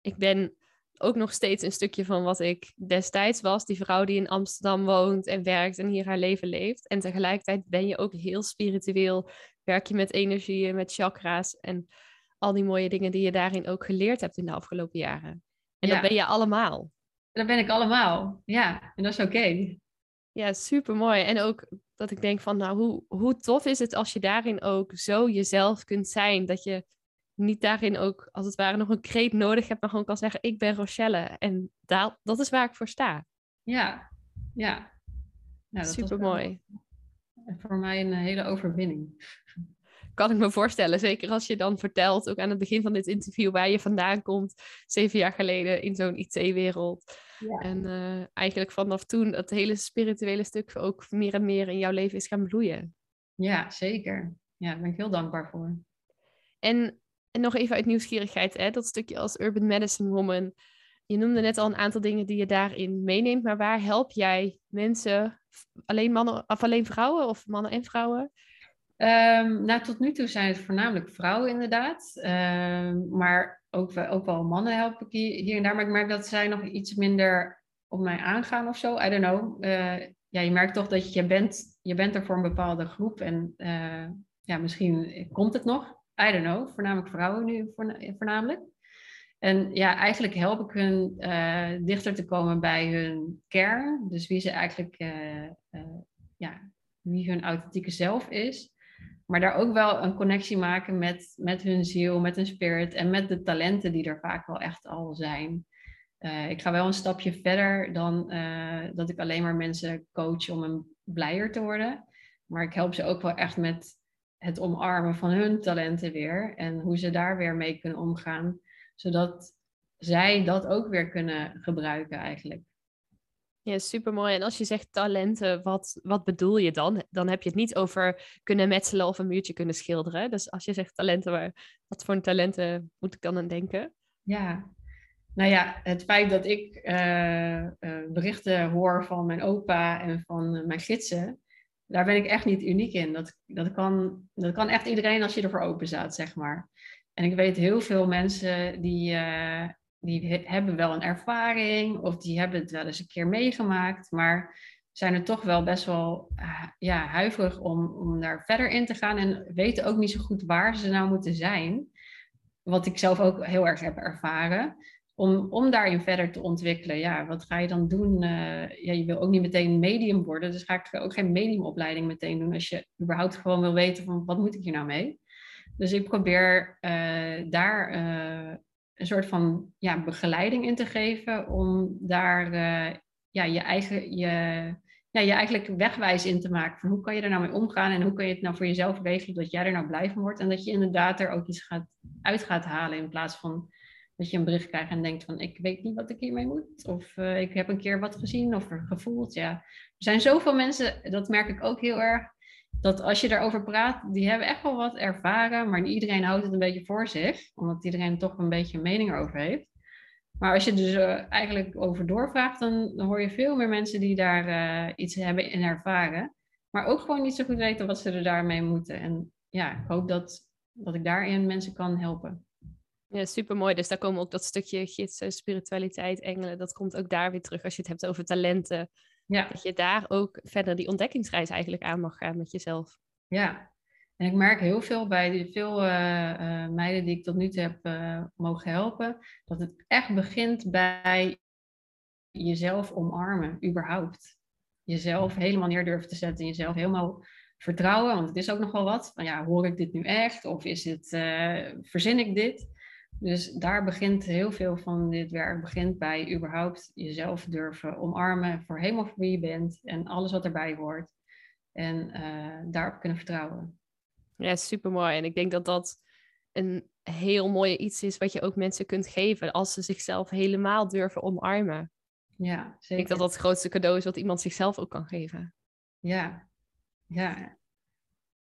ik ben ook nog steeds een stukje van wat ik destijds was. Die vrouw die in Amsterdam woont en werkt en hier haar leven leeft. En tegelijkertijd ben je ook heel spiritueel. Werk je met energieën, met chakra's en al die mooie dingen die je daarin ook geleerd hebt in de afgelopen jaren. En dat ben je allemaal. Dat ben ik allemaal, ja. En dat is oké. Ja, super mooi. En ook dat ik denk van, nou, hoe, hoe tof is het als je daarin ook zo jezelf kunt zijn. Dat je niet daarin ook, als het ware, nog een kreet nodig hebt, maar gewoon kan zeggen, ik ben Rochelle. En dat, dat is waar ik voor sta. Ja, ja. Nou, Super mooi. Voor mij een hele overwinning. Kan ik me voorstellen. Zeker als je dan vertelt, ook aan het begin van dit interview, waar je vandaan komt, zeven jaar geleden in zo'n IT-wereld. Ja. En uh, eigenlijk vanaf toen dat hele spirituele stuk ook meer en meer in jouw leven is gaan bloeien. Ja, zeker. Ja, daar ben ik heel dankbaar voor. En en nog even uit nieuwsgierigheid, hè, dat stukje als Urban Medicine Woman. Je noemde net al een aantal dingen die je daarin meeneemt, maar waar help jij mensen, alleen mannen of alleen vrouwen of mannen en vrouwen? Um, nou, tot nu toe zijn het voornamelijk vrouwen inderdaad. Um, maar ook, ook wel mannen help ik hier, en daar. Maar ik merk dat zij nog iets minder op mij aangaan of zo. I don't know. Uh, ja, je merkt toch dat je bent, je bent er voor een bepaalde groep. En uh, ja, misschien komt het nog. I don't know. Voornamelijk vrouwen nu voornamelijk. En ja, eigenlijk help ik hun uh, dichter te komen bij hun kern. Dus wie ze eigenlijk, ja, wie hun authentieke zelf is. Maar daar ook wel een connectie maken met, met hun ziel, met hun spirit en met de talenten die er vaak wel echt al zijn. Uh, ik ga wel een stapje verder dan uh, dat ik alleen maar mensen coach om een blijer te worden. Maar ik help ze ook wel echt met het omarmen van hun talenten weer. En hoe ze daar weer mee kunnen omgaan. Zodat zij dat ook weer kunnen gebruiken eigenlijk. Ja, super mooi. En als je zegt talenten, wat, wat bedoel je dan? Dan heb je het niet over kunnen metselen of een muurtje kunnen schilderen. Dus als je zegt talenten, waar, wat voor talenten moet ik dan aan denken? Ja, nou ja, het feit dat ik uh, uh, berichten hoor van mijn opa en van mijn gidsen, daar ben ik echt niet uniek in. Dat, dat, kan, dat kan echt iedereen als je ervoor open staat, zeg maar. En ik weet heel veel mensen die, die hebben wel een ervaring of die hebben het wel eens een keer meegemaakt, maar zijn er toch wel best wel ja, huiverig om, om daar verder in te gaan en weten ook niet zo goed waar ze nou moeten zijn. Wat ik zelf ook heel erg heb ervaren. Om, om daarin verder te ontwikkelen, ja, wat ga je dan doen? Uh, ja, je wil ook niet meteen medium worden, dus ga ik ook geen mediumopleiding meteen doen als je überhaupt gewoon wil weten van wat moet ik hier nou mee. Dus ik probeer uh, daar een soort van ja, begeleiding in te geven om daar uh, ja, je eigen je, ja, je eigenlijk wegwijs in te maken van hoe kan je er nou mee omgaan en hoe kan je het nou voor jezelf regelen dat jij er nou blij van wordt en dat je inderdaad er ook iets gaat, uit gaat halen in plaats van dat je een bericht krijgt en denkt van ik weet niet wat ik hiermee moet of uh, ik heb een keer wat gezien of gevoeld. Ja. Er zijn zoveel mensen, dat merk ik ook heel erg, dat als je daarover praat, die hebben echt wel wat ervaren, maar iedereen houdt het een beetje voor zich, omdat iedereen toch een beetje een mening erover heeft. Maar als je dus uh, eigenlijk over doorvraagt, dan, hoor je veel meer mensen die daar uh, iets hebben in ervaren, maar ook gewoon niet zo goed weten wat ze er daarmee moeten. En ja, ik hoop dat, dat ik daarin mensen kan helpen. Ja, super mooi. Dus daar komen ook dat stukje gidsen, spiritualiteit, engelen, dat komt ook daar weer terug als je het hebt over talenten ja. Dat je daar ook verder die ontdekkingsreis eigenlijk aan mag gaan met jezelf. Ja, en ik merk heel veel bij de, veel uh, uh, meiden die ik tot nu toe heb uh, mogen helpen, dat het echt begint bij jezelf omarmen, überhaupt. Jezelf helemaal neer durven te zetten, jezelf helemaal vertrouwen, want het is ook nogal wat. Van ja, hoor ik dit nu echt? Of is het, verzin ik dit? Dus daar begint heel veel van dit werk begint bij überhaupt jezelf durven omarmen voor helemaal voor wie je bent en alles wat erbij hoort. En uh, daarop kunnen vertrouwen. Ja, super mooi. En ik denk dat dat een heel mooi iets is wat je ook mensen kunt geven als ze zichzelf helemaal durven omarmen. Ja, zeker. Ik denk dat dat het grootste cadeau is wat iemand zichzelf ook kan geven. Ja, ja.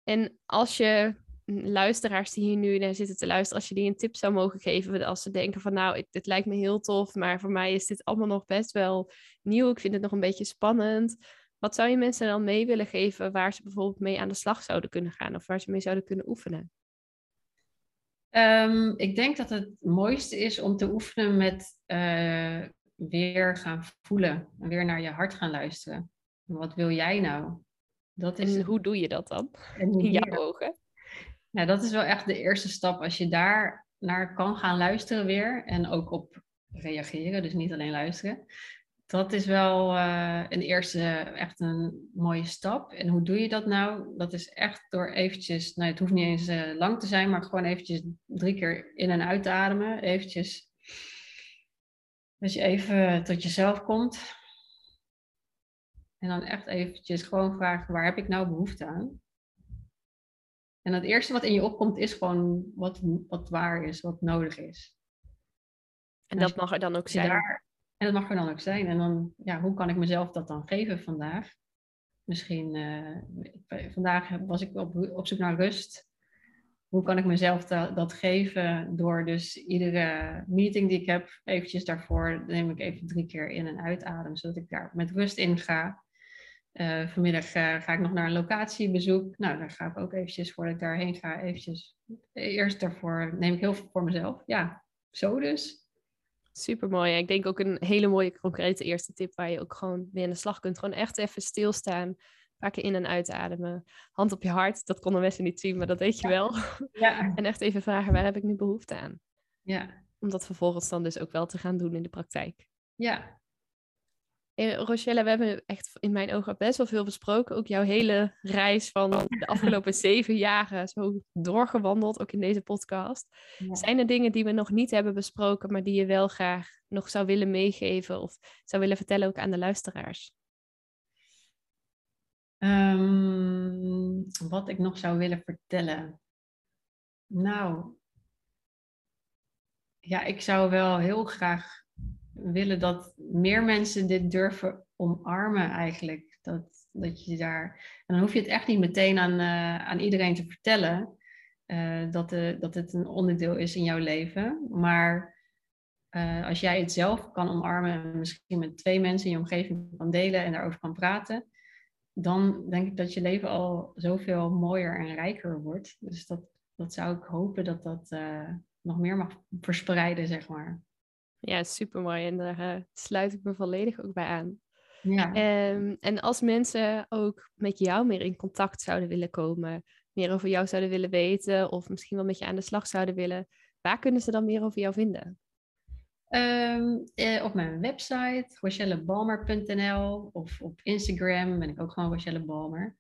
En als je luisteraars die hier nu naar zitten te luisteren, als je die een tip zou mogen geven, als ze denken van nou, dit lijkt me heel tof, maar voor mij is dit allemaal nog best wel nieuw, ik vind het nog een beetje spannend. Wat zou je mensen dan mee willen geven waar ze bijvoorbeeld mee aan de slag zouden kunnen gaan of waar ze mee zouden kunnen oefenen? Um, ik denk dat het mooiste is om te oefenen met uh, weer gaan voelen en weer naar je hart gaan luisteren. Wat wil jij nou? Dat is... En hoe doe je dat dan? In jouw ogen? Ja, dat is wel echt de eerste stap. Als je daar naar kan gaan luisteren weer en ook op reageren, dus niet alleen luisteren. Dat is wel uh, een eerste, echt een mooie stap. En hoe doe je dat nou? Dat is echt door eventjes, nou het hoeft niet eens uh, lang te zijn, maar gewoon eventjes drie keer in en uit te ademen. Eventjes, dat je even tot jezelf komt. En dan echt eventjes gewoon vragen, waar heb ik nou behoefte aan? En het eerste wat in je opkomt is gewoon wat, wat waar is, wat nodig is. En, dat mag er dan ook zijn. Daar, en dat mag er dan ook zijn. En dan, ja, hoe kan ik mezelf dat dan geven vandaag? Misschien, uh, vandaag was ik op, op zoek naar rust. hoe kan ik mezelf dat geven door dus iedere meeting die ik heb, eventjes daarvoor neem ik even drie keer in en uitadem, zodat ik daar met rust in ga. Uh, vanmiddag uh, ga ik nog naar een locatiebezoek. Nou, daar ga ik ook eventjes, voordat ik daarheen ga, eventjes eerst daarvoor neem ik heel veel voor mezelf. Ja, zo dus. Super mooi. Ik denk ook een hele mooie concrete eerste tip waar je ook gewoon mee aan de slag kunt. Gewoon echt even stilstaan. Een paar keer in- en uitademen. Hand op je hart. Dat konden mensen niet zien, maar dat weet je wel. Ja. en echt even vragen, waar heb ik nu behoefte aan? Ja. Om dat vervolgens dan dus ook wel te gaan doen in de praktijk. Ja, Hey, Rochelle, we hebben echt in mijn ogen best wel veel besproken. Ook jouw hele reis van de afgelopen zeven jaren zo doorgewandeld, ook in deze podcast. Zijn er dingen die we nog niet hebben besproken, maar die je wel graag nog zou willen meegeven of zou willen vertellen ook aan de luisteraars? Ehm, wat ik nog zou willen vertellen. Nou, ja, ik zou wel heel graag willen dat meer mensen dit durven omarmen eigenlijk. Dat, dat je daar, en dan hoef je het echt niet meteen aan, uh, aan iedereen te vertellen uh, dat, de, dat het een onderdeel is in jouw leven. Maar als jij het zelf kan omarmen en misschien met twee mensen in je omgeving kan delen en daarover kan praten, dan denk ik dat je leven al zoveel mooier en rijker wordt. Dus dat, dat zou ik hopen dat dat nog meer mag verspreiden, zeg maar. Ja, super mooi. En daar uh, sluit ik me volledig ook bij aan. Ja. Um, en als mensen ook met jou meer in contact zouden willen komen, meer over jou zouden willen weten, of misschien wel met je aan de slag zouden willen, waar kunnen ze dan meer over jou vinden? Um, eh, op mijn website, rochellebalmer.nl of op Instagram ben ik ook gewoon Rochelle Balmer.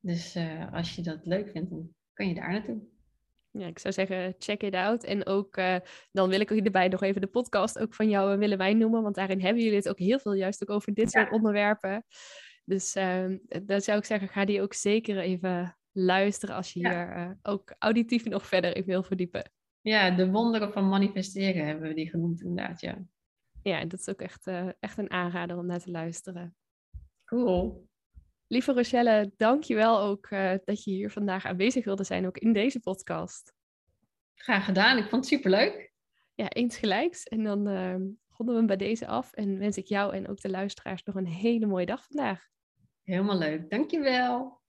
Dus uh, als je dat leuk vindt, dan kan je daar naartoe ja, ik zou zeggen, check it out. En ook, uh, dan wil ik ook hierbij nog even de podcast ook van jou en Willemijn noemen. Want daarin hebben jullie het ook heel veel juist ook over dit soort onderwerpen. Dus uh, dan zou ik zeggen, ga die ook zeker even luisteren als je hier uh, ook auditief nog verder in wil verdiepen. Ja, de wonderen van manifesteren hebben we die genoemd inderdaad, ja. Ja, dat is ook echt, echt een aanrader om naar te luisteren. Cool. Lieve Rochelle, dank je wel ook uh, dat je hier vandaag aanwezig wilde zijn, ook in deze podcast. Graag gedaan, ik vond het superleuk. Ja, eens gelijks. En dan uh, ronden we hem bij deze af en wens ik jou en ook de luisteraars nog een hele mooie dag vandaag. Helemaal leuk, dankjewel.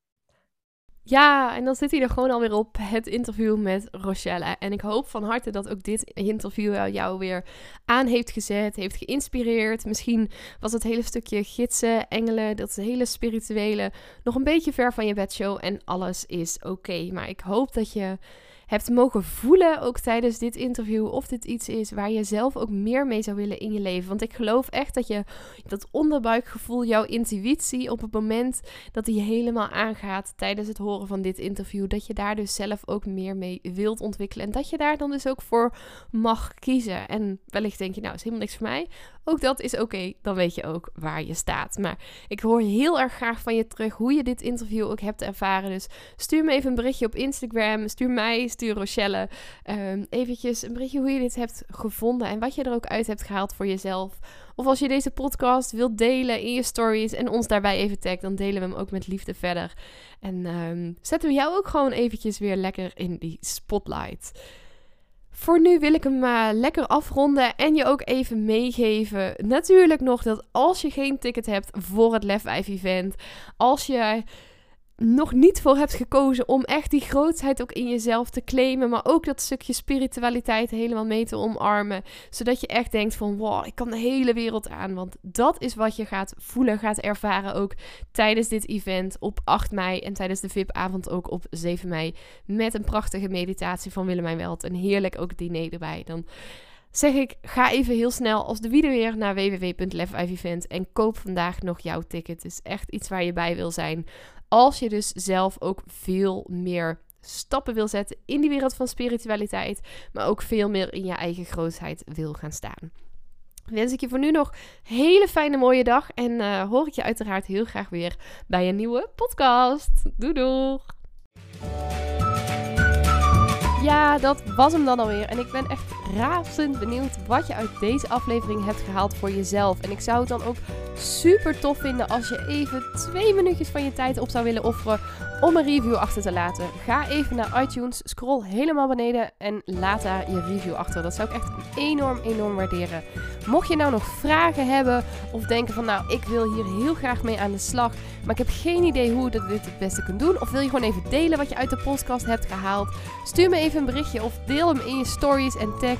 Ja, en dan zit hij er gewoon alweer op, het interview met Rochelle. En ik hoop van harte dat ook dit interview jou weer aan heeft gezet, heeft geïnspireerd. Misschien was het hele stukje gidsen, engelen, dat hele spirituele nog een beetje ver van je bedshow en alles is oké. Maar ik hoop dat je hebt mogen voelen, ook tijdens dit interview, of dit iets is waar je zelf ook meer mee zou willen in je leven. Want ik geloof echt dat je dat onderbuikgevoel, jouw intuïtie, op het moment dat die helemaal aangaat tijdens het horen van dit interview, dat je daar dus zelf ook meer mee wilt ontwikkelen. En dat je daar dan dus ook voor mag kiezen. En wellicht denk je, nou, is helemaal niks voor mij. Ook dat is oké, dan weet je ook waar je staat. Maar ik hoor heel erg graag van je terug hoe je dit interview ook hebt ervaren. Dus stuur me even een berichtje op Instagram. Stuur mij, stuur Rochelle. Um, eventjes een berichtje hoe je dit hebt gevonden en wat je er ook uit hebt gehaald voor jezelf. Of als je deze podcast wilt delen in je stories en ons daarbij even tagt, dan delen we hem ook met liefde verder. En um, zetten we jou ook gewoon eventjes weer lekker in die spotlight. Voor nu wil ik hem uh, lekker afronden en je ook even meegeven. Natuurlijk nog dat als je geen ticket hebt voor het Lef 5 event, als je nog niet voor hebt gekozen om echt die grootheid ook in jezelf te claimen, maar ook dat stukje spiritualiteit helemaal mee te omarmen, zodat je echt denkt van wow, ik kan de hele wereld aan, want dat is wat je gaat voelen, gaat ervaren ook tijdens dit event op 8 mei en tijdens de VIP-avond ook op 7 mei met een prachtige meditatie van Willemijn Welt, een heerlijk ook diner erbij. Dan zeg ik, ga even heel snel als de video weer naar www.lef5event en koop vandaag nog jouw ticket. Het is echt iets waar je bij wil zijn. Als je dus zelf ook veel meer stappen wil zetten in die wereld van spiritualiteit, maar ook veel meer in je eigen grootheid wil gaan staan. Wens ik je voor nu nog een hele fijne mooie dag en uh, hoor ik je uiteraard heel graag weer bij een nieuwe podcast. Doei doei! Ja, dat was hem dan alweer. En ik ben echt razend benieuwd wat je uit deze aflevering hebt gehaald voor jezelf. En ik zou het dan ook super tof vinden als je even twee minuutjes van je tijd op zou willen offeren om een review achter te laten. Ga even naar iTunes, scroll helemaal beneden en laat daar je review achter. Dat zou ik echt enorm, enorm waarderen. Mocht je nou nog vragen hebben of denken van nou, ik wil hier heel graag mee aan de slag, maar ik heb geen idee hoe ik dit het beste kunt doen. Of wil je gewoon even delen wat je uit de podcast hebt gehaald? Stuur me even een berichtje of deel hem in je stories en tag